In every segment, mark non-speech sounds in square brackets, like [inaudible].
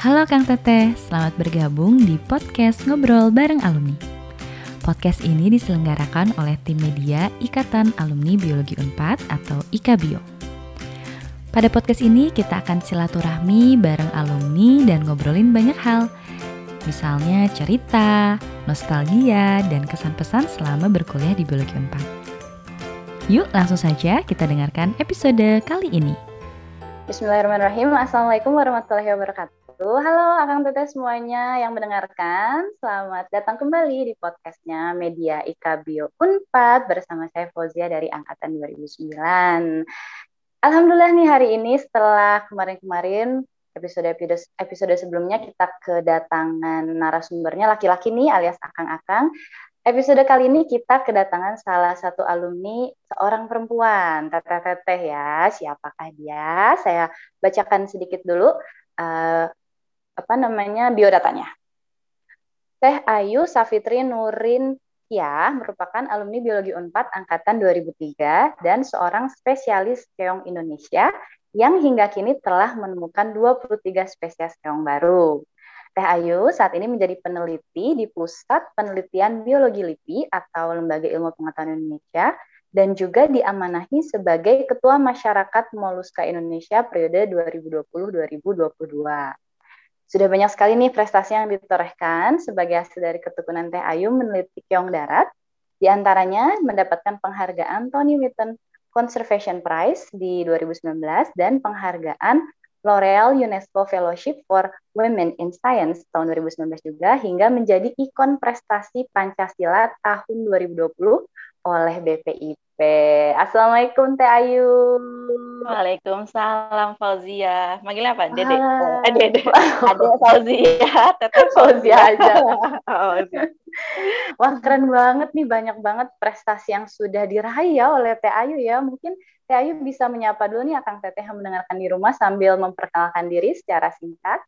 Halo Kang Teteh, selamat bergabung di podcast Ngobrol Bareng Alumni. Podcast ini diselenggarakan oleh tim media Ikatan Alumni Biologi Unpad atau IKABIO. Pada podcast ini kita akan silaturahmi bareng alumni dan ngobrolin banyak hal. Misalnya cerita, nostalgia, dan kesan-pesan selama berkuliah di Biologi Unpad. Yuk langsung saja kita dengarkan episode kali ini. Bismillahirrahmanirrahim. Assalamualaikum warahmatullahi wabarakatuh. Halo Akang Teteh semuanya yang mendengarkan. Selamat datang kembali di podcastnya Media Ika Bio Unpad bersama saya Fauzia dari Angkatan 2009. Alhamdulillah nih hari ini setelah kemarin-kemarin episode-episode episode sebelumnya kita kedatangan narasumbernya laki-laki nih alias Akang-Akang. Episode kali ini kita kedatangan salah satu alumni seorang perempuan, teteh-teteh ya. Siapakah dia? Saya bacakan sedikit dulu. Uh, apa namanya biodatanya. Teh Ayu Safitri Nurin Ya merupakan alumni Biologi Unpad angkatan 2003 dan seorang spesialis keong Indonesia yang hingga kini telah menemukan 23 spesies keong baru. Teh Ayu saat ini menjadi peneliti di Pusat Penelitian Biologi LIPI atau Lembaga Ilmu Pengetahuan Indonesia dan juga diamanahi sebagai Ketua Masyarakat Moluska Indonesia periode 2020-2022. Sudah banyak sekali nih prestasi yang ditorehkan sebagai hasil dari ketekunan Teh Ayu meneliti keong darat, di antaranya mendapatkan penghargaan Tony Whitten Conservation Prize di 2019 dan penghargaan L'Oreal UNESCO Fellowship for Women in Science tahun 2019 juga hingga menjadi ikon prestasi Pancasila tahun 2020 oleh BPIP. Assalamualaikum Teh Ayu. Waalaikumsalam Fauzia. Manggilnya apa? Dede. Ah. Eh, Dede. [laughs] Ada Fauzia, [laughs] Teteh Fauzia aja. [laughs] oh, Wah, keren banget nih banyak banget prestasi yang sudah diraih ya oleh Teh Ayu ya. Mungkin Teh Ayu bisa menyapa dulu nih Akang Teteh yang mendengarkan di rumah sambil memperkenalkan diri secara singkat.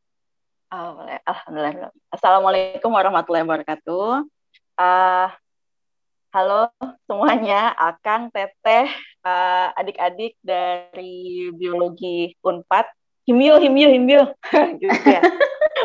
Oh, boleh. Alhamdulillah. Assalamualaikum warahmatullahi wabarakatuh. Uh, Halo semuanya, Akang, Teteh, uh, adik-adik dari biologi Unpad. Himyo, himyo, himyo. [laughs] gitu ya.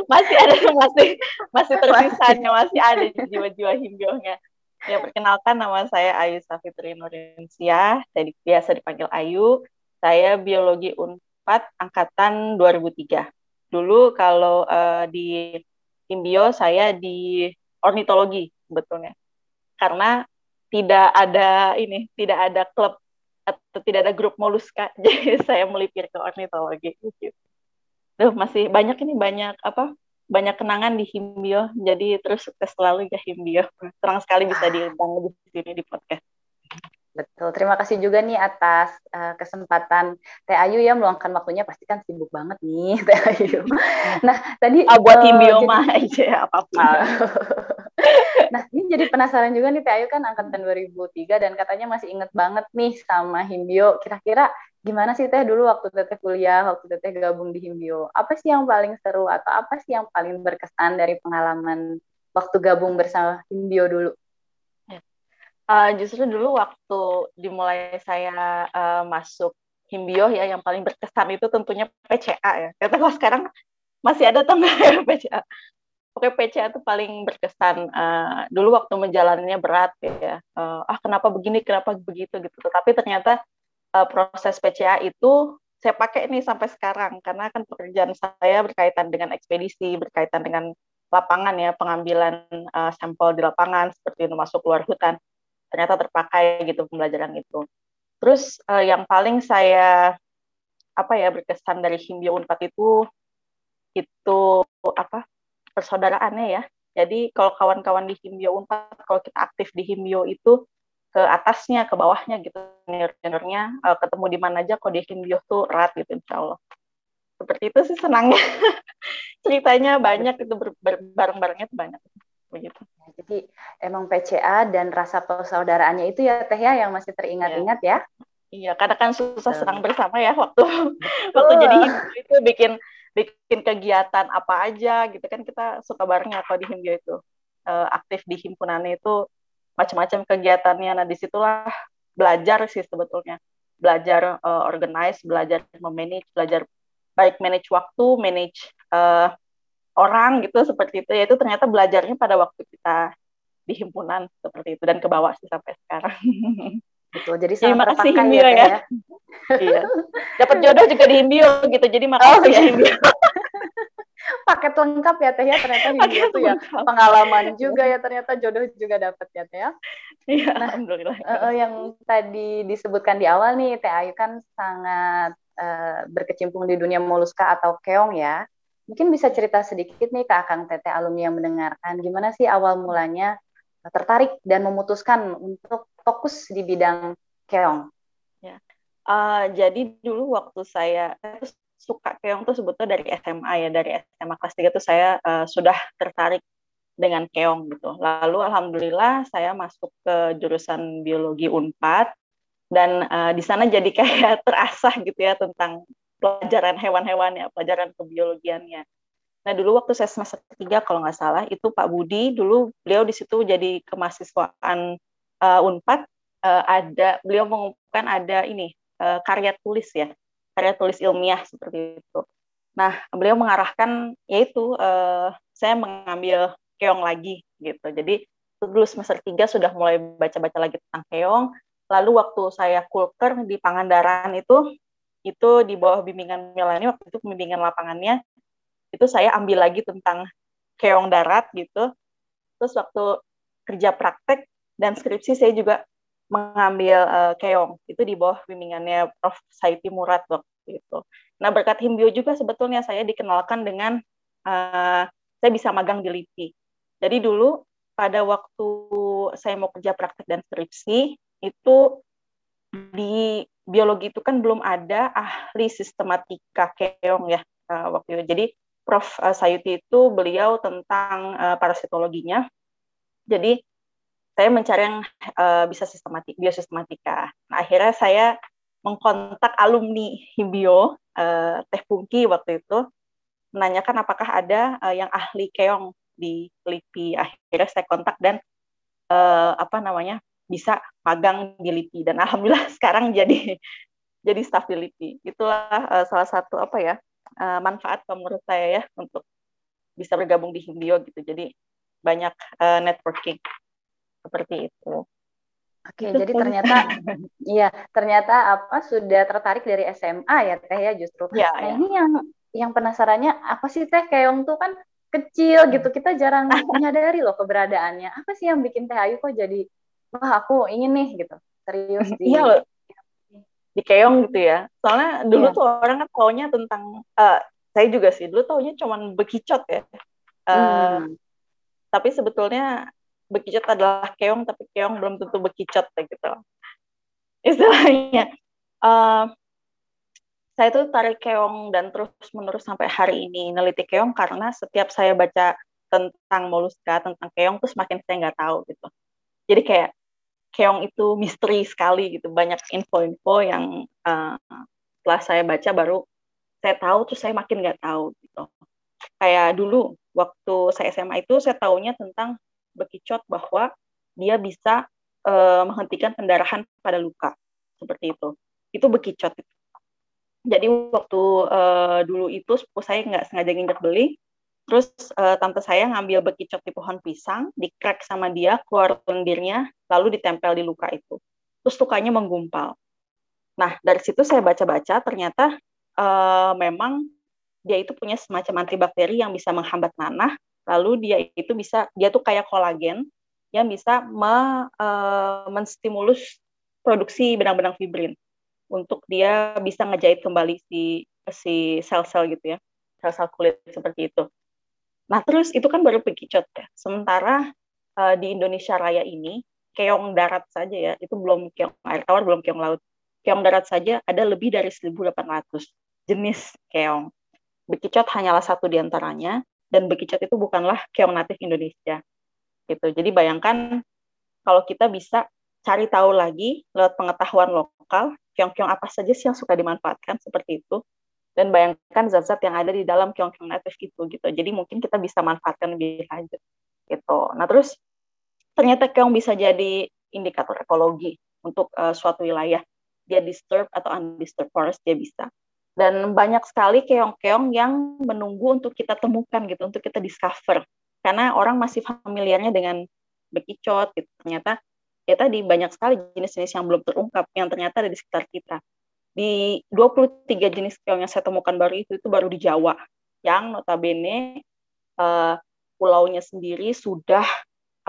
Masih ada, masih masih tersisanya, masih ada jiwa-jiwa himyonya. Ya, perkenalkan nama saya Ayu Safitri Nurinsia, jadi biasa dipanggil Ayu. Saya biologi Unpad angkatan 2003. Dulu kalau uh, di Himbio saya di ornitologi sebetulnya. Karena tidak ada ini, tidak ada klub atau tidak ada grup moluska, [laughs] jadi saya melipir ke ornitologi gitu. Duh, masih banyak ini banyak apa? Banyak kenangan di Himbio, jadi terus sukses selalu ya Himbio. Terang sekali bisa diundang di sini di podcast. Betul. Terima kasih juga nih atas uh, kesempatan Teh Ayu ya meluangkan waktunya pasti kan sibuk banget nih [laughs] Teh Ayu. [laughs] Nah, tadi oh, buat uh, Himbio mah aja apa pun. Nah, ini jadi penasaran juga nih Teh Ayu kan angkatan 2003 dan katanya masih inget banget nih sama Himbio. Kira-kira gimana sih Teh dulu waktu Teteh kuliah, waktu Teteh gabung di Himbio? Apa sih yang paling seru atau apa sih yang paling berkesan dari pengalaman waktu gabung bersama Himbio dulu? Uh, justru dulu waktu dimulai saya uh, masuk Himbio ya yang paling berkesan itu tentunya PCA ya. Kata sekarang masih ada tangga PCA. Oke PCA itu paling berkesan. Uh, dulu waktu menjalannya berat ya. Uh, ah kenapa begini, kenapa begitu gitu. Tapi ternyata uh, proses PCA itu saya pakai ini sampai sekarang karena kan pekerjaan saya berkaitan dengan ekspedisi, berkaitan dengan lapangan ya, pengambilan uh, sampel di lapangan seperti itu masuk luar hutan. Ternyata terpakai gitu pembelajaran itu. Terus uh, yang paling saya apa ya berkesan dari Himbio Unpad itu itu apa persaudaraannya ya. Jadi kalau kawan-kawan di Himbio Unpad, kalau kita aktif di Himbio itu ke atasnya, ke bawahnya gitu, senior-seniornya uh, ketemu di mana aja kalau di Himbio tuh erat gitu insya Allah. Seperti itu sih senangnya. [laughs] Ceritanya banyak itu bareng-barengnya tuh banyak. Begitu. Jadi emang PCA dan rasa persaudaraannya itu ya Teh ya yang masih teringat-ingat ya. Iya, karena kan susah senang bersama ya waktu [laughs] waktu jadi itu bikin bikin kegiatan apa aja gitu kan kita suka bareng ya kalau di Himbio itu. Uh, aktif di himpunannya itu macam-macam kegiatannya. Nah di situlah belajar sih sebetulnya. Belajar uh, organize belajar memanage belajar baik manage waktu manage uh, orang gitu seperti itu. Ya itu ternyata belajarnya pada waktu kita di himpunan seperti itu dan ke bawah sih sampai sekarang. [laughs] Betul. Jadi sangat makasih terpakai Himbio ya. Ya. ya. iya. [laughs] Dapat jodoh juga di Himbio gitu. Jadi makasih Oh, ya Himbio. [laughs] Paket lengkap ya Teh ya ternyata Himbio Paket tuh ya. Pengalaman juga ya ternyata jodoh juga dapat ya Teh ya. Iya, Nah, alhamdulillah. Eh, yang tadi disebutkan di awal nih, Teh Ayu kan sangat eh, berkecimpung di dunia moluska atau keong ya. Mungkin bisa cerita sedikit nih ke Akang Teteh alumni yang mendengarkan, gimana sih awal mulanya tertarik dan memutuskan untuk fokus di bidang keong? Eh, jadi dulu waktu saya suka keong tuh sebetulnya dari SMA ya, dari SMA kelas 3 tuh saya eh, sudah tertarik dengan keong gitu. Lalu alhamdulillah saya masuk ke jurusan biologi Unpad dan eh, di sana jadi [laughs] kayak terasah gitu ya tentang pelajaran hewan-hewan ya, pelajaran kebiologiannya. Nah dulu waktu saya semester 3 kalau nggak salah itu Pak Budi dulu beliau di situ jadi kemahasiswaan eh, Unpad eh, ada beliau mengumumkan ada ini eh, karya tulis ya, karya tulis ilmiah seperti itu. Nah, beliau mengarahkan yaitu eh, saya mengambil keong lagi gitu. Jadi dulu semester 3 sudah mulai baca-baca lagi tentang keong. Lalu waktu saya kulker di Pangandaran itu itu di bawah bimbingan Melani waktu itu pembimbingan lapangannya itu saya ambil lagi tentang keong darat gitu. Terus waktu kerja praktek dan skripsi saya juga mengambil uh, keong itu di bawah bimbingannya Prof. Saiti Murad waktu itu. Nah berkat Himbio juga sebetulnya saya dikenalkan dengan uh, saya bisa magang di LIPI. Jadi dulu pada waktu saya mau kerja praktek dan skripsi itu di biologi itu kan belum ada ahli sistematika keong ya uh, waktu itu. Jadi Prof. Sayuti itu beliau tentang uh, parasitologinya. Jadi saya mencari yang uh, bisa sistematik biosistematika. Nah, akhirnya saya mengkontak alumni Himbio uh, Teh Pungki waktu itu menanyakan apakah ada uh, yang ahli keong di LIPI. Akhirnya saya kontak dan uh, apa namanya bisa magang di LIPI dan alhamdulillah [laughs] sekarang jadi jadi staf di LIPI. Itulah uh, salah satu apa ya uh, manfaat menurut saya ya untuk bisa bergabung di Himbio gitu. Jadi banyak uh, networking seperti itu. Oke, jadi ternyata [laughs] iya, ternyata apa sudah tertarik dari SMA ya Teh ya justru. Ya, nah, ya. ini yang yang penasarannya apa sih Teh keong tuh kan kecil gitu. Kita jarang [laughs] menyadari loh keberadaannya. Apa sih yang bikin Teh Ayu kok jadi wah aku ingin nih gitu. Serius di Iya loh. Di keong gitu ya. Soalnya dulu Iya. tuh orang kan taunya tentang eh, saya juga sih dulu taunya cuman bekicot ya. Eh, Hmm. Tapi sebetulnya bekicot adalah keong tapi keong belum tentu bekicot ya gitu istilahnya Eh, saya tuh tarik keong dan terus menerus sampai hari ini neliti keong karena setiap saya baca tentang moluska tentang keong tuh semakin saya nggak tahu gitu jadi kayak keong itu misteri sekali gitu. Banyak info-info yang eh, setelah saya baca baru saya tahu terus saya makin nggak tahu gitu. Kayak dulu waktu saya SMA itu saya tahunya tentang bekicot bahwa dia bisa eh, menghentikan pendarahan pada luka. Seperti itu. Itu bekicot jadi waktu eh, dulu itu saya nggak sengaja nginjak beli terus eh, tante saya ngambil bekicot di pohon pisang di crack sama dia keluar lendirnya lalu ditempel di luka itu terus lukanya menggumpal nah dari situ saya baca-baca ternyata eh, memang dia itu punya semacam antibakteri yang bisa menghambat nanah lalu dia itu bisa dia tuh kayak kolagen yang bisa me, uh, menstimulus produksi benang-benang fibrin untuk dia bisa ngejahit kembali si si sel-sel gitu ya sel-sel kulit seperti itu. Nah terus itu kan baru bekicot ya. Sementara uh, di Indonesia Raya ini keong darat saja ya itu belum keong air tawar belum keong laut. Keong darat saja ada lebih dari 1.800 jenis keong. Bekicot hanyalah satu di antaranya dan bekicot itu bukanlah keong natif Indonesia gitu. Jadi bayangkan kalau kita bisa cari tahu lagi lewat pengetahuan lokal keong-keong apa saja sih yang suka dimanfaatkan seperti itu dan bayangkan zat-zat yang ada di dalam keong-keong natif itu gitu. Jadi mungkin kita bisa manfaatkan lebih lanjut gitu. Nah terus ternyata keong bisa jadi indikator ekologi untuk uh, suatu wilayah dia disturb atau undisturbed forest dia bisa. dan banyak sekali keong-keong yang menunggu untuk kita temukan gitu, untuk kita discover. Karena orang masih familiarnya dengan bekicot gitu. Ternyata ya tadi banyak sekali jenis-jenis yang belum terungkap yang ternyata ada di sekitar kita. Di 23 jenis keong yang saya temukan baru itu itu baru di Jawa yang notabene uh, pulaunya sendiri sudah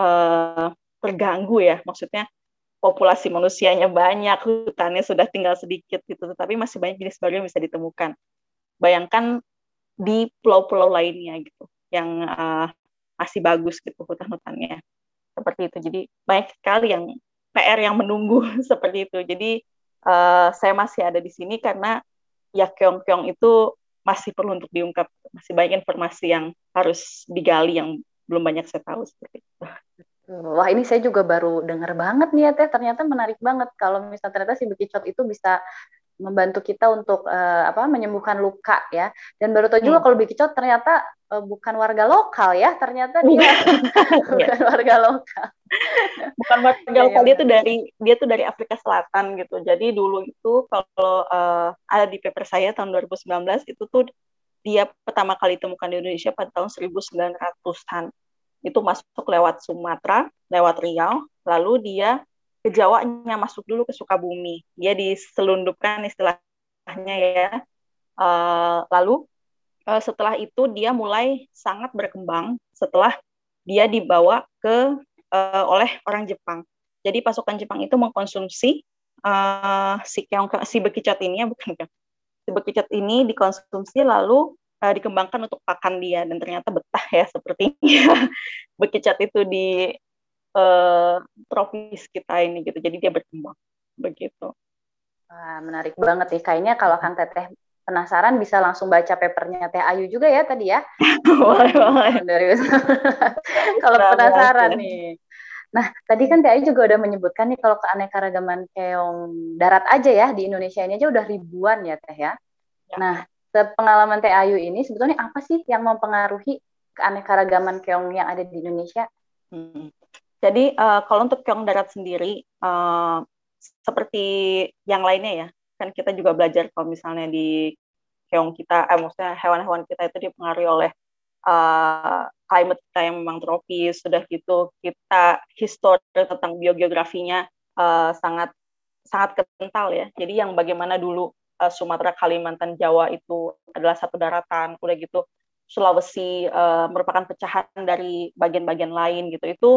uh, terganggu ya, maksudnya populasi manusianya banyak, hutannya sudah tinggal sedikit gitu, tetapi masih banyak jenis baru yang bisa ditemukan. Bayangkan di pulau-pulau lainnya gitu, yang uh, masih bagus gitu hutan-hutannya. Seperti itu. Jadi banyak sekali yang PR yang menunggu [laughs] seperti itu. Jadi uh, saya masih ada di sini karena ya keong-keong itu masih perlu untuk diungkap. Masih banyak informasi yang harus digali yang belum banyak saya tahu seperti itu. Wah ini saya juga baru dengar banget nih ya teh ternyata menarik banget kalau misalnya ternyata si bekicot itu bisa membantu kita untuk uh, apa menyembuhkan luka ya dan baru tahu juga hmm. kalau bekicot ternyata uh, bukan warga lokal ya ternyata dia iya. [laughs] bukan warga lokal bukan warga iya, lokal dia tuh dari dia tuh dari Afrika Selatan gitu jadi dulu itu kalau uh, ada di paper saya tahun 2019 itu tuh dia pertama kali ditemukan di Indonesia pada tahun 1900-an itu masuk lewat Sumatera, lewat Riau, lalu dia ke Jawanya masuk dulu ke Sukabumi. Dia diselundupkan istilahnya ya. Uh, lalu uh, setelah itu dia mulai sangat berkembang setelah dia dibawa ke uh, oleh orang Jepang. Jadi pasukan Jepang itu mengkonsumsi uh, si [laughs] keong si bekicot ini ya bukan si bekicot ini dikonsumsi lalu uh, dikembangkan untuk pakan dia. Dan ternyata betah ya sepertinya [laughs] bekicot itu di uh, tropis kita ini gitu. Jadi dia berkembang begitu. Wah, menarik banget nih kayaknya kalau Kang Teteh penasaran bisa langsung baca papernya Teh Ayu juga ya tadi ya [laughs] boleh boleh [laughs] kalau penasaran nih Nah, tadi kan Teh Ayu juga udah menyebutkan nih kalau keanekaragaman keong darat aja ya di Indonesia ini aja udah ribuan ya Teh ya. ya. Nah, pengalaman Teh Ayu ini sebetulnya apa sih yang mempengaruhi keanekaragaman keong yang ada di Indonesia? Hmm. Jadi uh, kalau untuk keong darat sendiri uh, seperti yang lainnya ya, kan kita juga belajar kalau misalnya di keong kita, eh, maksudnya hewan-hewan kita itu dipengaruhi oleh uh, climate kita yang memang tropis, sudah gitu kita histori tentang biogeografinya uh, sangat sangat kental ya. Jadi yang bagaimana dulu uh, Sumatera, Kalimantan, Jawa itu adalah satu daratan, udah gitu Sulawesi uh, merupakan pecahan dari bagian-bagian lain gitu. Itu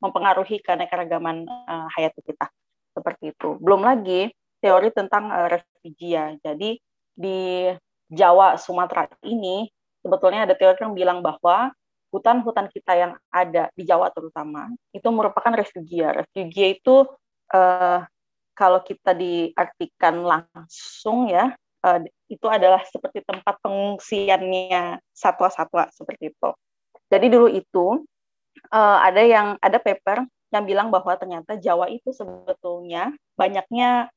mempengaruhi keanekaragaman uh, hayati kita seperti itu. Belum lagi teori tentang uh, refugia. Jadi di Jawa, Sumatera ini sebetulnya ada teori yang bilang bahwa hutan-hutan kita yang ada di Jawa terutama itu merupakan refugia. Refugia itu uh, kalau kita diartikan langsung ya uh, itu adalah seperti tempat pengungsiannya satwa-satwa seperti itu. Jadi dulu itu uh, ada yang ada paper yang bilang bahwa ternyata Jawa itu sebetulnya banyaknya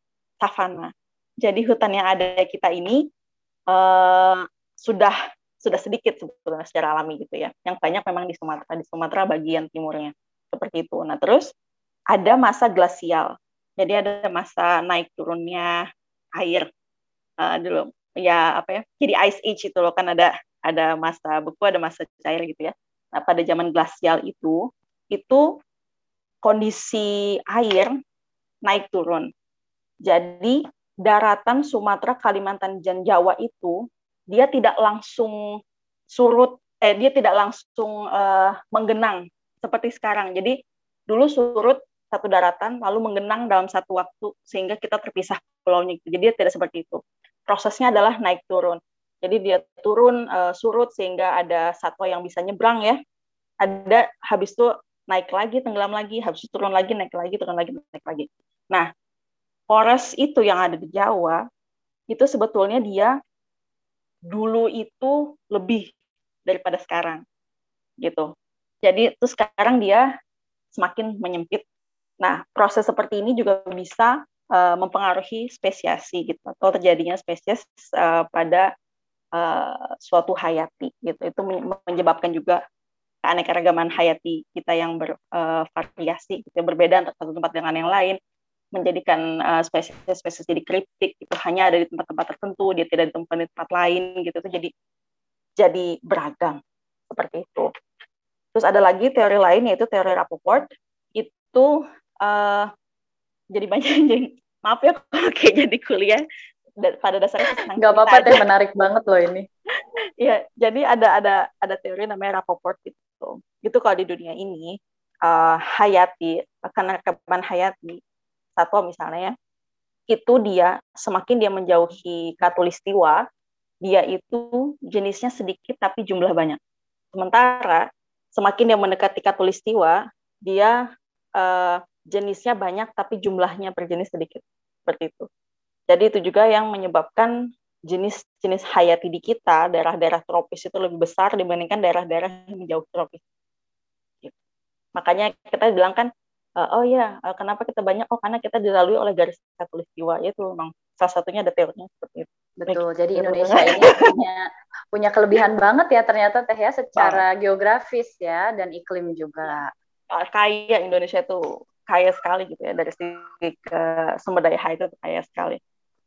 savana. Jadi hutan yang ada kita ini uh, sudah sudah sedikit sebetulnya secara alami gitu ya. Yang banyak memang di Sumatera, di Sumatera bagian timurnya seperti itu. Nah terus ada masa glasial jadi ada masa naik turunnya air uh, dulu ya apa ya jadi ice age itu loh kan ada ada masa beku ada masa cair gitu ya nah pada zaman glasial itu itu kondisi air naik turun jadi daratan Sumatera Kalimantan dan Jawa itu dia tidak langsung surut eh dia tidak langsung uh, menggenang seperti sekarang jadi dulu surut satu daratan lalu menggenang dalam satu waktu sehingga kita terpisah pulaunya. Jadi tidak seperti itu. Prosesnya adalah naik turun. Jadi dia turun uh, surut sehingga ada satwa yang bisa nyebrang ya. Ada habis itu naik lagi, tenggelam lagi, habis itu turun lagi, naik lagi, turun lagi, naik lagi. Nah, forest itu yang ada di Jawa itu sebetulnya dia dulu itu lebih daripada sekarang gitu. Jadi itu sekarang dia semakin menyempit Nah, proses seperti ini juga bisa uh, mempengaruhi spesiasi gitu atau terjadinya spesies uh, pada uh, suatu hayati gitu. Itu menyebabkan juga keanekaragaman hayati kita yang bervariasi gitu, berbeda antara satu tempat dengan yang lain. Menjadikan uh, spesies-spesies jadi kritik itu hanya ada di tempat-tempat tertentu dia tidak ditemukan di tempat lain gitu. Itu jadi jadi beragam. Seperti itu. Terus ada lagi teori lain yaitu teori Rappaport. Itu uh, jadi banyak jadi maaf ya kalau [laughs] kayak jadi kuliah. Pada dasarnya nggak apa-apa teh menarik banget loh ini. [laughs] Ya jadi ada ada ada teori namanya Rappaport itu. Itu kalau di dunia ini uh, hayati karena keban hayati satwa misalnya ya, itu dia semakin dia menjauhi katulistiwa, dia itu jenisnya sedikit tapi jumlah banyak. Sementara semakin dia mendekati katulistiwa, dia uh, jenisnya banyak tapi jumlahnya per jenis sedikit. Seperti itu. Jadi itu juga yang menyebabkan jenis-jenis hayati di kita, daerah-daerah tropis itu lebih besar dibandingkan daerah-daerah yang menjauh tropis. Makanya kita bilang kan uh, oh ya uh, kenapa kita banyak? Oh karena kita dilalui oleh garis katulistiwa. Itu memang salah satunya ada teorinya seperti itu. Betul jadi [laughs] Indonesia [laughs] ini punya punya kelebihan banget ya ternyata teh ya secara nah. geografis ya dan iklim juga. Kaya Indonesia itu kaya sekali gitu ya dari segi ke sumber daya itu kaya sekali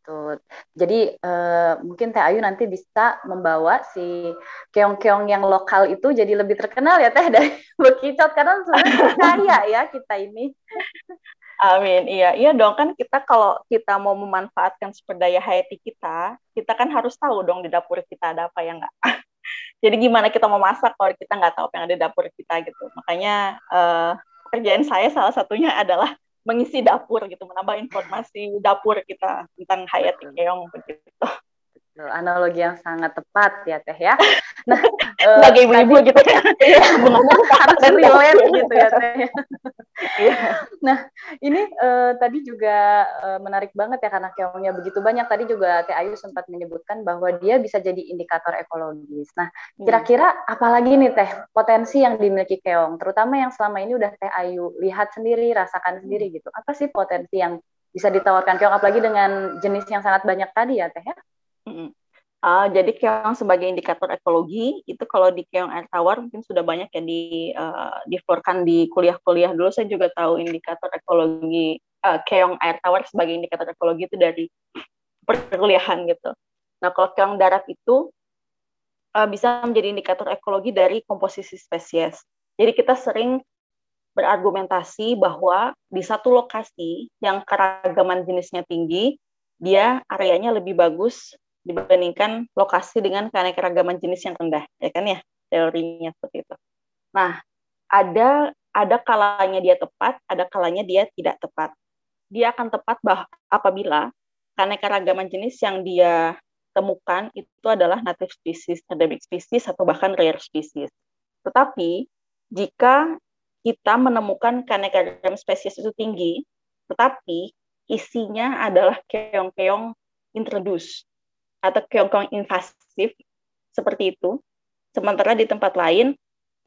Betul. Jadi uh, mungkin Teh Ayu nanti bisa membawa si keong-keong yang lokal itu jadi lebih terkenal ya Teh [laughs] dari Bekicot karena sebenarnya [laughs] kaya ya kita ini. Amin. Iya, iya dong kan kita kalau kita mau memanfaatkan sumber daya hayati kita, kita kan harus tahu dong di dapur kita ada apa yang enggak. [laughs] Jadi gimana kita mau masak kalau kita nggak tahu apa yang ada di dapur kita gitu. Makanya uh, pekerjaan saya salah satunya adalah mengisi dapur gitu, menambah informasi dapur kita tentang Hayat Keong begitu. Analogi yang sangat tepat ya Teh ya. [laughs] Nah, sebagai uh, ibu-ibu gitu ya. Iya, [laughs] [laughs] harus relate gitu ya Teh. Iya. nah, ini uh, tadi juga uh, menarik banget ya karena keongnya begitu banyak. Tadi juga Teh Ayu sempat menyebutkan bahwa dia bisa jadi indikator ekologis. Nah, hmm. kira-kira apalagi nih Teh potensi yang dimiliki keong, terutama yang selama ini udah Teh Ayu lihat sendiri, rasakan sendiri gitu. Apa sih potensi yang bisa ditawarkan keong apalagi dengan jenis yang sangat banyak tadi ya Teh ya? Uh, jadi keong sebagai indikator ekologi itu kalau di keong air tawar mungkin sudah banyak yang di uh, diflorkan di kuliah-kuliah dulu saya juga tahu indikator ekologi uh, keong air tawar sebagai indikator ekologi itu dari perkuliahan gitu. Nah kalau keong darat itu uh, bisa menjadi indikator ekologi dari komposisi spesies. Jadi kita sering berargumentasi bahwa di satu lokasi yang keragaman jenisnya tinggi, dia areanya lebih bagus dibandingkan lokasi dengan keanekaragaman jenis yang rendah, ya kan ya teorinya seperti itu. Nah, ada ada kalanya dia tepat, ada kalanya dia tidak tepat. Dia akan tepat bah apabila keanekaragaman jenis yang dia temukan itu adalah native species, endemic species, atau bahkan rare species. Tetapi jika kita menemukan keanekaragaman spesies itu tinggi, tetapi isinya adalah keong-keong introduce atau keong-keong invasif seperti itu. Sementara di tempat lain,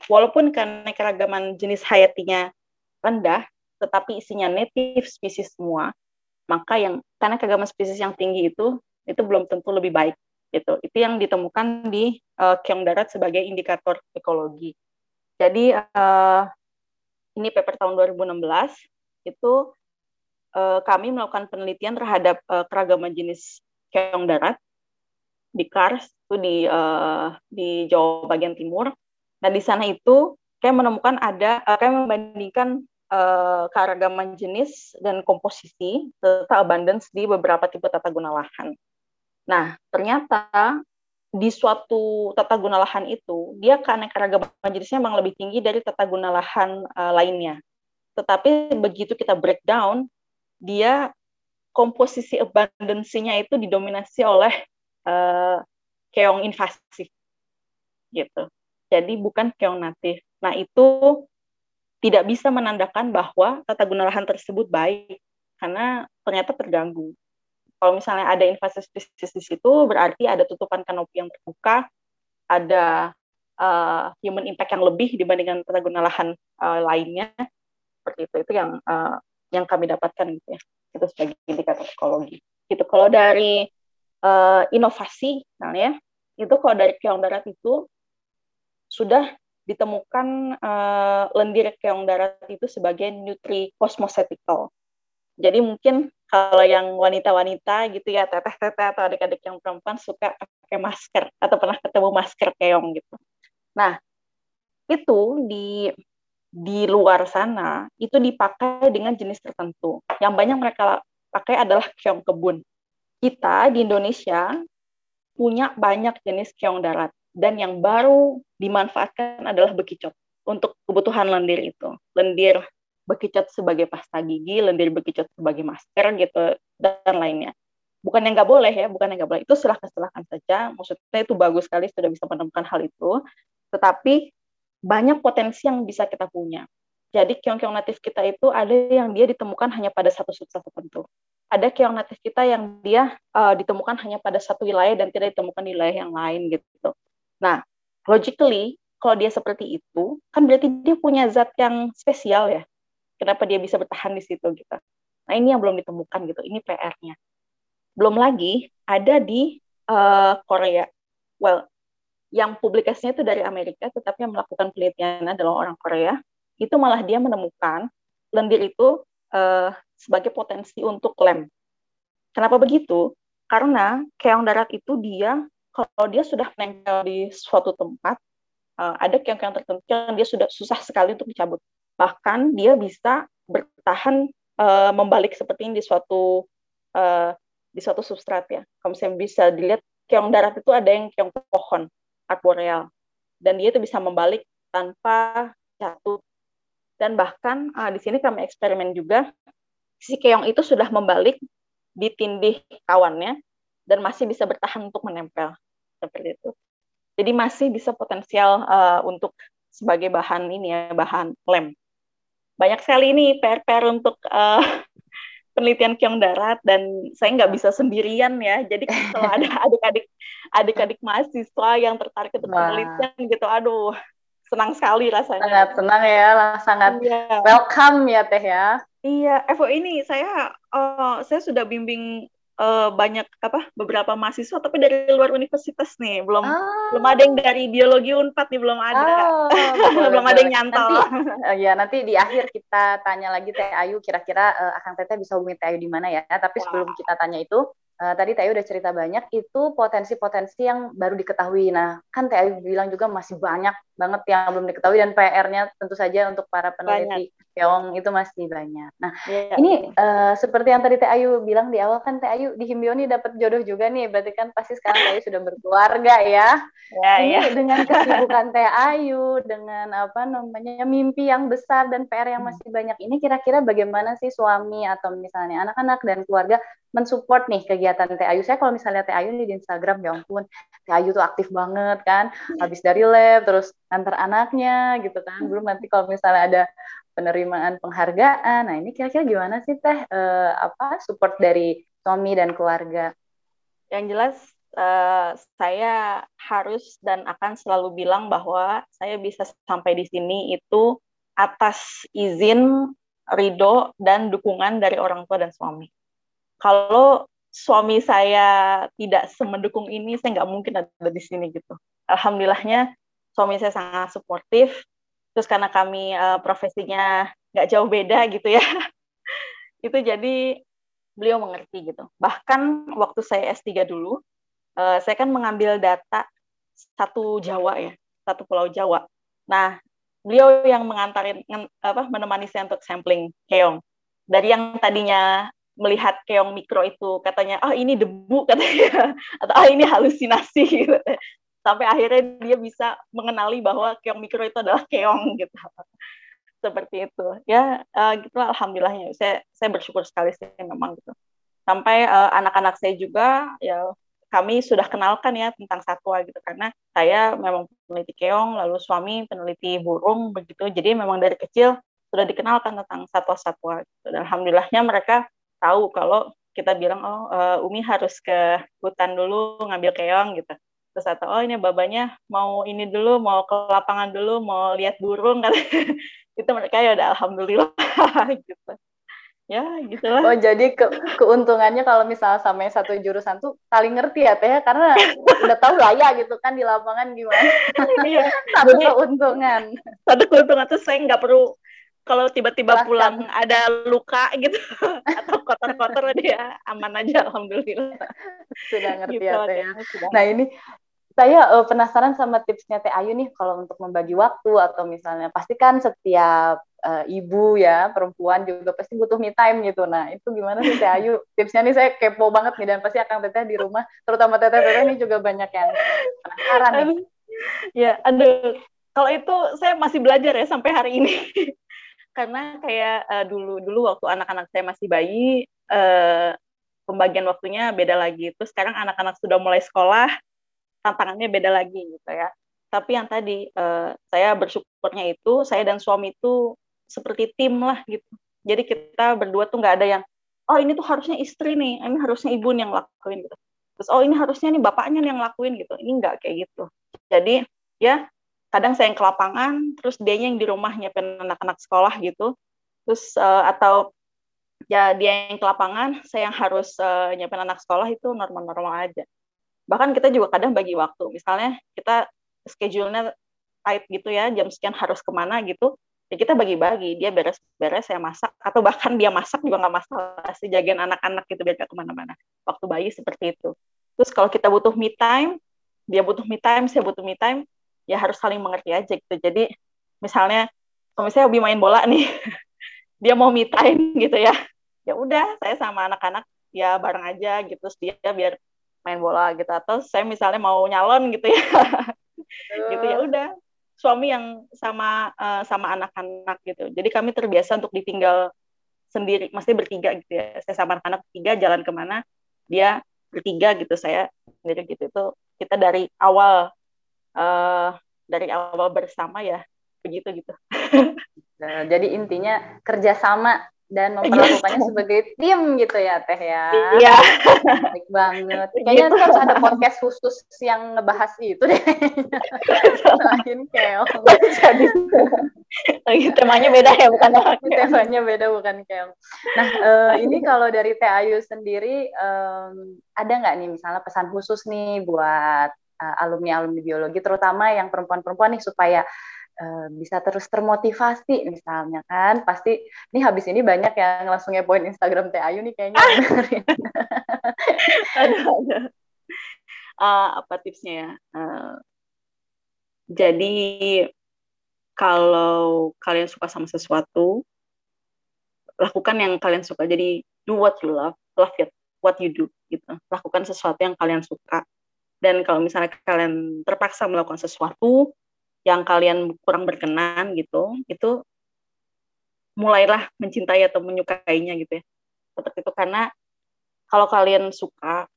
walaupun keanekaragaman jenis hayatinya rendah, tetapi isinya native spesies semua, maka yang karena keanekaragaman spesies yang tinggi itu itu belum tentu lebih baik gitu. Itu yang ditemukan di uh, keong darat sebagai indikator ekologi. Jadi uh, ini paper tahun 2016 itu uh, kami melakukan penelitian terhadap uh, keragaman jenis keong darat di Kars itu di uh, di Jawa bagian timur. Dan di sana itu kayak menemukan ada uh, kayak membandingkan uh, keragaman jenis dan komposisi serta abundance di beberapa tipe tata guna lahan. Nah, ternyata di suatu tata guna lahan itu dia keanekaragaman jenisnya memang lebih tinggi dari tata guna lahan uh, lainnya. Tetapi begitu kita breakdown, dia komposisi abundance-nya itu didominasi oleh uh, keong invasif gitu. Jadi bukan keong natif. Nah, itu tidak bisa menandakan bahwa tata guna lahan tersebut baik karena ternyata terganggu. Kalau misalnya ada invasi spesies di situ, berarti ada tutupan kanopi yang terbuka, ada uh, human impact yang lebih dibandingkan tata guna lahan uh, lainnya. Seperti itu, itu yang uh, yang kami dapatkan gitu ya. Itu sebagai indikator ekologi. Gitu. Kalau dari uh, inovasi misalnya itu kalau dari keong darat itu sudah ditemukan uh, lendir keong darat itu sebagai nutri cosmocetical. Jadi mungkin kalau yang wanita-wanita gitu ya, teteh-teteh atau adik-adik yang perempuan suka pakai masker atau pernah ketemu masker keong gitu. Nah, itu di di luar sana itu dipakai dengan jenis tertentu. Yang banyak mereka pakai adalah keong kebun. Kita di Indonesia punya banyak jenis keong darat dan yang baru dimanfaatkan adalah bekicot untuk kebutuhan lendir itu. Lendir bekicot sebagai pasta gigi, lendir bekicot sebagai masker gitu dan lainnya. Bukan yang nggak boleh ya, bukan yang nggak boleh. Itu silahkan silahkan saja. Maksudnya itu bagus sekali sudah bisa menemukan hal itu. Tetapi banyak potensi yang bisa kita punya. Jadi keong-keong natif kita itu ada yang dia ditemukan hanya pada satu substrat tertentu. Ada keong natif kita yang dia uh, ditemukan hanya pada satu wilayah dan tidak ditemukan di wilayah yang lain gitu. Nah, logically kalau dia seperti itu, kan berarti dia punya zat yang spesial ya. Kenapa dia bisa bertahan di situ gitu. Nah, ini yang belum ditemukan gitu. Ini PR-nya. Belum lagi ada di uh, Korea. Well, yang publikasinya itu dari Amerika, tetapi yang melakukan penelitian adalah orang Korea, itu malah dia menemukan lendir itu uh, sebagai potensi untuk lem. Kenapa begitu? Karena keong darat itu dia, kalau dia sudah menempel di suatu tempat, uh, ada keong-keong tertentu yang dia sudah susah sekali untuk dicabut. Bahkan dia bisa bertahan uh, membalik seperti ini di suatu uh, di suatu substrat ya. Kalau misalnya bisa dilihat keong darat itu ada yang keong pohon arboreal dan dia itu bisa membalik tanpa jatuh dan bahkan uh, di sini kami eksperimen juga si keong itu sudah membalik di tindih kawannya dan masih bisa bertahan untuk menempel. Seperti itu. Jadi masih bisa potensial uh, untuk sebagai bahan ini ya bahan lem. Banyak sekali ini PR-PR untuk uh, [laughs] penelitian keong darat dan saya nggak bisa sendirian ya. Jadi kalau ada [laughs] adik-adik adik-adik mahasiswa yang tertarik untuk penelitian gitu, aduh senang sekali rasanya. Sangat senang ya, sangat iya. welcome ya Teh ya. Iya, Evo ini saya uh, saya sudah bimbing uh, banyak apa beberapa mahasiswa tapi dari luar universitas nih belum oh. belum ada yang dari biologi unpad nih belum ada [laughs] oh, belum ada yang nyantol nanti, uh, ya nanti di akhir kita tanya lagi Teh Ayu kira-kira uh, Akang Teteh bisa hubungi Teh Ayu di mana ya tapi sebelum kita tanya itu uh, tadi Teh Ayu udah cerita banyak itu potensi-potensi yang baru diketahui nah kan Teh Ayu bilang juga masih banyak banget yang belum diketahui dan PR-nya tentu saja untuk para peneliti keong itu masih banyak. Nah, yeah. ini uh, seperti yang tadi Teh Ayu bilang di awal kan Teh Ayu di Himbioni dapat jodoh juga nih, berarti kan pasti sekarang Teh Ayu sudah berkeluarga ya. Yeah, ini yeah. dengan [laughs] kesibukan Teh Ayu, dengan apa namanya mimpi yang besar dan PR yang masih banyak ini, kira-kira bagaimana sih suami atau misalnya anak-anak dan keluarga mensupport nih kegiatan Teh Ayu? Saya kalau misalnya Teh Ayu nih di Instagram, ya ampun, Teh Ayu tuh aktif banget kan, habis dari lab terus antar anaknya gitu kan. Belum nanti kalau misalnya ada penerimaan penghargaan. Nah, ini kira-kira gimana sih Teh uh, apa support dari suami dan keluarga? Yang jelas uh, saya harus dan akan selalu bilang bahwa saya bisa sampai di sini itu atas izin, ridho dan dukungan dari orang tua dan suami. Kalau suami saya tidak semendukung ini, saya nggak mungkin ada di sini gitu. Alhamdulillahnya suami saya sangat suportif, terus karena kami uh, profesinya nggak jauh beda gitu ya. [laughs] Itu jadi beliau mengerti gitu. Bahkan waktu saya S3 dulu uh, saya kan mengambil data satu Jawa ya satu pulau Jawa. Nah beliau yang mengantarin apa menemani saya untuk sampling keong. Dari yang tadinya melihat keong mikro itu katanya oh ini debu [laughs] katanya. Atau oh ini halusinasi gitu. Sampai akhirnya dia bisa mengenali bahwa keong mikro itu adalah keong gitu. Seperti itu. Ya uh, gitu alhamdulillahnya. Saya saya bersyukur sekali sih memang gitu. Sampai uh, anak-anak saya juga ya kami sudah kenalkan ya tentang satwa gitu. Karena saya memang peneliti keong lalu suami peneliti burung begitu. Jadi memang dari kecil sudah dikenalkan tentang satwa-satwa gitu. dan alhamdulillahnya mereka tahu kalau kita bilang oh uh, Umi harus ke hutan dulu ngambil keong gitu. Terus atau oh ini babanya mau ini dulu mau ke lapangan dulu mau lihat burung [laughs] kan itu mereka ya udah alhamdulillah [laughs] gitu. Ya gitulah. Oh jadi ke keuntungannya kalau misalnya sama satu jurusan tuh saling ngerti ya teh ya, karena [laughs] udah tahu lah ya gitu kan di lapangan gimana. Iya. satu keuntungan. satu keuntungan tuh saya nggak perlu kalau tiba-tiba pulang ada luka gitu [laughs] atau kotor-kotor dia aman aja alhamdulillah sudah ngerti gitu, ya teh ya. nah ini saya uh, penasaran sama tipsnya Teh Ayu nih kalau untuk membagi waktu atau misalnya pasti kan setiap uh, ibu ya perempuan juga pasti butuh me time gitu. Nah itu gimana sih Teh Ayu? [laughs] Tipsnya nih saya kepo banget nih dan pasti akan Teteh di rumah, terutama Teteh-teteh ini juga banyak yang penasaran nih. Ya, aduh. Kalau itu saya masih belajar ya sampai hari ini. Karena kayak uh, dulu dulu waktu anak-anak saya masih bayi, uh, pembagian waktunya beda lagi. Terus sekarang anak-anak sudah mulai sekolah, tantangannya beda lagi gitu ya. Tapi yang tadi uh, saya bersyukurnya itu saya dan suami itu seperti tim lah gitu. Jadi kita berdua tuh nggak ada yang oh ini tuh harusnya istri nih, ini harusnya ibu yang lakuin gitu. Terus oh ini harusnya nih bapaknya yang lakuin gitu. Ini nggak kayak gitu. Jadi ya kadang saya yang ke lapangan, terus dia yang di rumah nyiapin anak-anak sekolah gitu. Terus uh, atau ya dia yang ke lapangan, saya yang harus uh, nyiapin anak sekolah itu normal-normal aja. Bahkan kita juga kadang bagi waktu. Misalnya kita schedule-nya tight gitu ya jam sekian harus ke mana gitu ya kita bagi-bagi. Dia beres-beres saya masak atau bahkan dia masak juga nggak masalah sih jagain anak-anak gitu biar gak ke mana-mana. Waktu bayi seperti itu. Terus kalau kita butuh me time dia butuh me time saya butuh me time ya harus saling mengerti aja gitu. Jadi misalnya kalau misalnya hobi main bola nih [laughs] dia mau me time gitu ya ya udah saya sama anak-anak ya bareng aja gitu terus dia biar main bola gitu. Atau saya misalnya mau nyalon gitu ya [laughs] gitu ya udah suami yang sama uh, sama anak-anak gitu. Jadi kami terbiasa untuk ditinggal sendiri mesti bertiga gitu ya. Saya sama anak-anak tiga jalan ke mana dia bertiga gitu saya sendiri gitu. Itu kita dari awal uh, dari awal bersama ya begitu gitu [laughs] nah, jadi intinya kerjasama dan memperlakukannya sebagai tim gitu ya teh ya. Iya. Baik banget. Kayaknya gitu. harus ada podcast khusus yang ngebahas itu deh. [laughs] Selain keong. Jadi temanya beda ya bukan temanya beda bukan keong. Nah uh, ini kalau dari teh Ayu sendiri um, ada nggak nih misalnya pesan khusus nih buat uh, alumni alumni biologi terutama yang perempuan-perempuan nih supaya Eh, bisa terus termotivasi misalnya kan. Pasti ini habis ini banyak yang langsung poin Instagram Teh Ayu nih kayaknya. Ada ada uh, apa tipsnya ya? Uh, jadi kalau kalian suka sama sesuatu lakukan yang kalian suka. Jadi do what you love love it what you do gitu. Lakukan sesuatu yang kalian suka dan kalau misalnya kalian terpaksa melakukan sesuatu yang kalian kurang berkenan gitu, itu mulailah mencintai atau menyukainya gitu ya. Seperti itu karena kalau kalian suka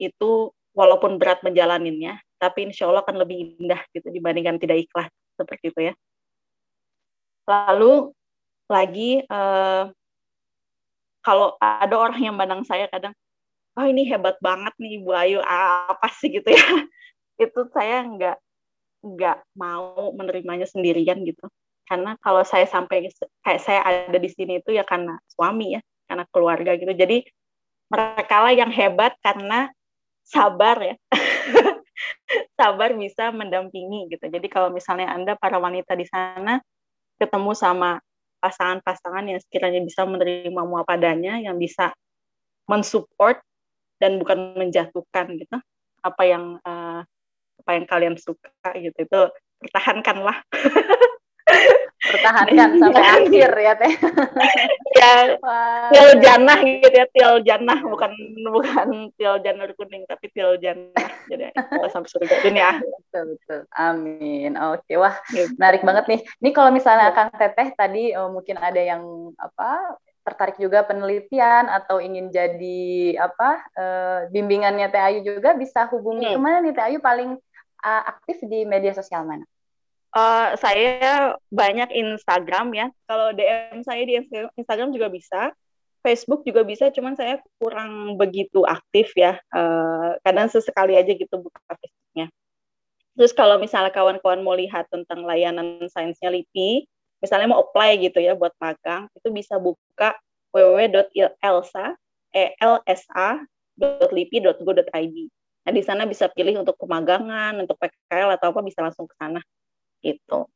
itu walaupun berat menjalaninnya, tapi insya Allah akan lebih indah gitu dibandingkan tidak ikhlas seperti itu ya. Lalu lagi eh, kalau ada orang yang mandang saya kadang, oh ini hebat banget nih Ibu Ayu apa sih gitu ya, [laughs] itu saya nggak nggak mau menerimanya sendirian gitu. Karena kalau saya sampai kayak saya ada di sini itu ya karena suami ya karena keluarga gitu. Jadi mereka lah yang hebat karena sabar ya. [laughs] Sabar bisa mendampingi gitu. Jadi kalau misalnya anda para wanita di sana ketemu sama pasangan-pasangan yang sekiranya bisa menerima apa adanya yang bisa mensupport dan bukan menjatuhkan gitu. Apa yang uh, apa yang kalian suka gitu. Itu pertahankanlah. [laughs] Pertahankan sampai [laughs] akhir ya teh. [laughs] Ya til janah gitu ya til janah bukan bukan til janur kuning tapi til janah jadi sampai surga dunia betul betul. Amin. Oke wah. Gitu. menarik banget nih. Ini kalau misalnya kang teteh tadi oh, mungkin ada yang apa tertarik juga penelitian atau ingin jadi apa uh, bimbingannya Teh Ayu juga bisa hubungi hmm. ke mana nih Teh Ayu paling uh, aktif di media sosial mana? Uh, saya banyak Instagram ya. Kalau DM saya di Instagram juga bisa. Facebook juga bisa, cuman saya kurang begitu aktif ya. Uh, kadang sesekali aja gitu buka Facebooknya. Terus kalau misalnya kawan-kawan mau lihat tentang layanan sainsnya LIPI, misalnya mau apply gitu ya buat magang, itu bisa buka www.elsa, e lsa.lipi.go.id. Nah, di sana bisa pilih untuk pemagangan, untuk PKL atau apa bisa langsung ke sana. Gitu.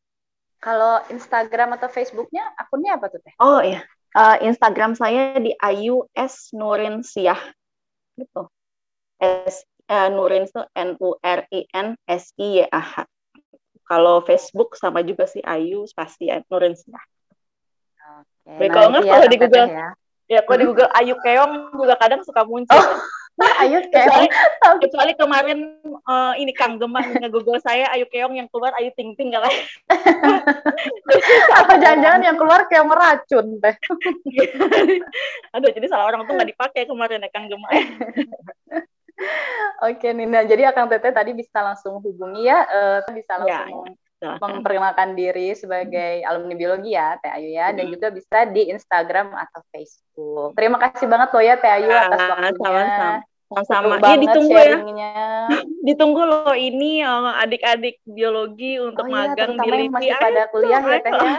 Kalau Instagram atau Facebooknya akunnya apa tuh teh? Oh iya, uh, Instagram saya di Ayu S Nurinsiah gitu. S uh, Nurin itu N U R I N S I Y A H. Kalau Facebook sama juga sih Ayu spasi Nurinsiah. Oke. Nah, kalau nggak kalau di Google ya, ya kalau di Google Ayu Keong juga kadang suka muncul. Oh. Ayu [laughs] Keong. Kecuali, kecuali kemarin uh, ini Kang Gemang nge Google saya Ayu Keong yang keluar Ayu Ting Ting gak [laughs] Apa jangan-jangan yang keluar kayak meracun teh. [laughs] Aduh jadi salah orang tuh nggak dipakai kemarin ya Kang Gemang. Oke Nina, jadi Akang Teteh tadi bisa langsung hubungi ya, uh, bisa ya, langsung ya, memperkenalkan diri sebagai alumni biologi ya Teh Ayu ya, dan juga bisa di Instagram atau Facebook. Terima kasih banget loh ya Teh Ayu atas waktunya. Sama-sama. Sama-sama. Iya ditunggu ya. [laughs] ditunggu loh ini eh, adik-adik biologi untuk oh, iya, magang di LIPI. masih pada kuliah ya Teh ya.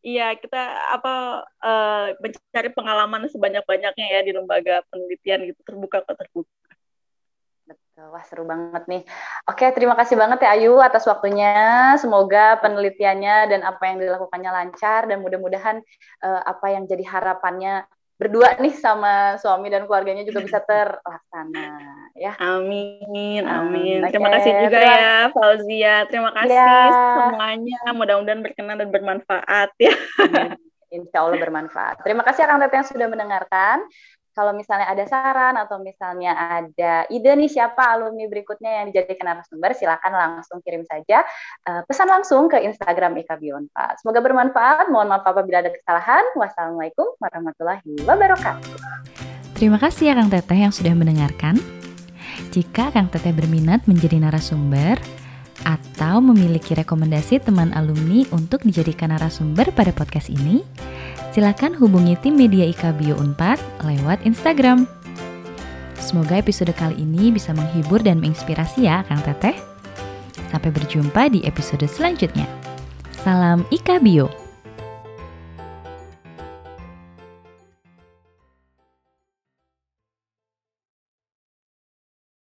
Iya, kita apa uh, mencari pengalaman sebanyak-banyaknya ya di lembaga penelitian gitu terbuka ke terbuka. Wah seru banget nih. Oke terima kasih banget ya Ayu atas waktunya. Semoga penelitiannya dan apa yang dilakukannya lancar dan mudah-mudahan uh, apa yang jadi harapannya berdua nih sama suami dan keluarganya juga bisa terlaksana ya. Amin, amin. Okay. Terima kasih juga terima... ya Fauzia. Terima kasih ya. semuanya. Mudah-mudahan berkenan dan bermanfaat ya. Insya Allah bermanfaat. Terima kasih Kang Tete yang sudah mendengarkan kalau misalnya ada saran atau misalnya ada ide nih siapa alumni berikutnya yang dijadikan narasumber, silakan langsung kirim saja uh, pesan langsung ke Instagram IKB Unpad. Semoga bermanfaat. Mohon maaf apabila ada kesalahan. Wassalamualaikum warahmatullahi wabarakatuh. Terima kasih ya Kang Teteh yang sudah mendengarkan. Jika Kang Teteh berminat menjadi narasumber atau memiliki rekomendasi teman alumni untuk dijadikan narasumber pada podcast ini, silakan hubungi tim media IKA Bio Unpad lewat Instagram. Semoga episode kali ini bisa menghibur dan menginspirasi ya Kang Teteh. Sampai berjumpa di episode selanjutnya. Salam IKA Bio.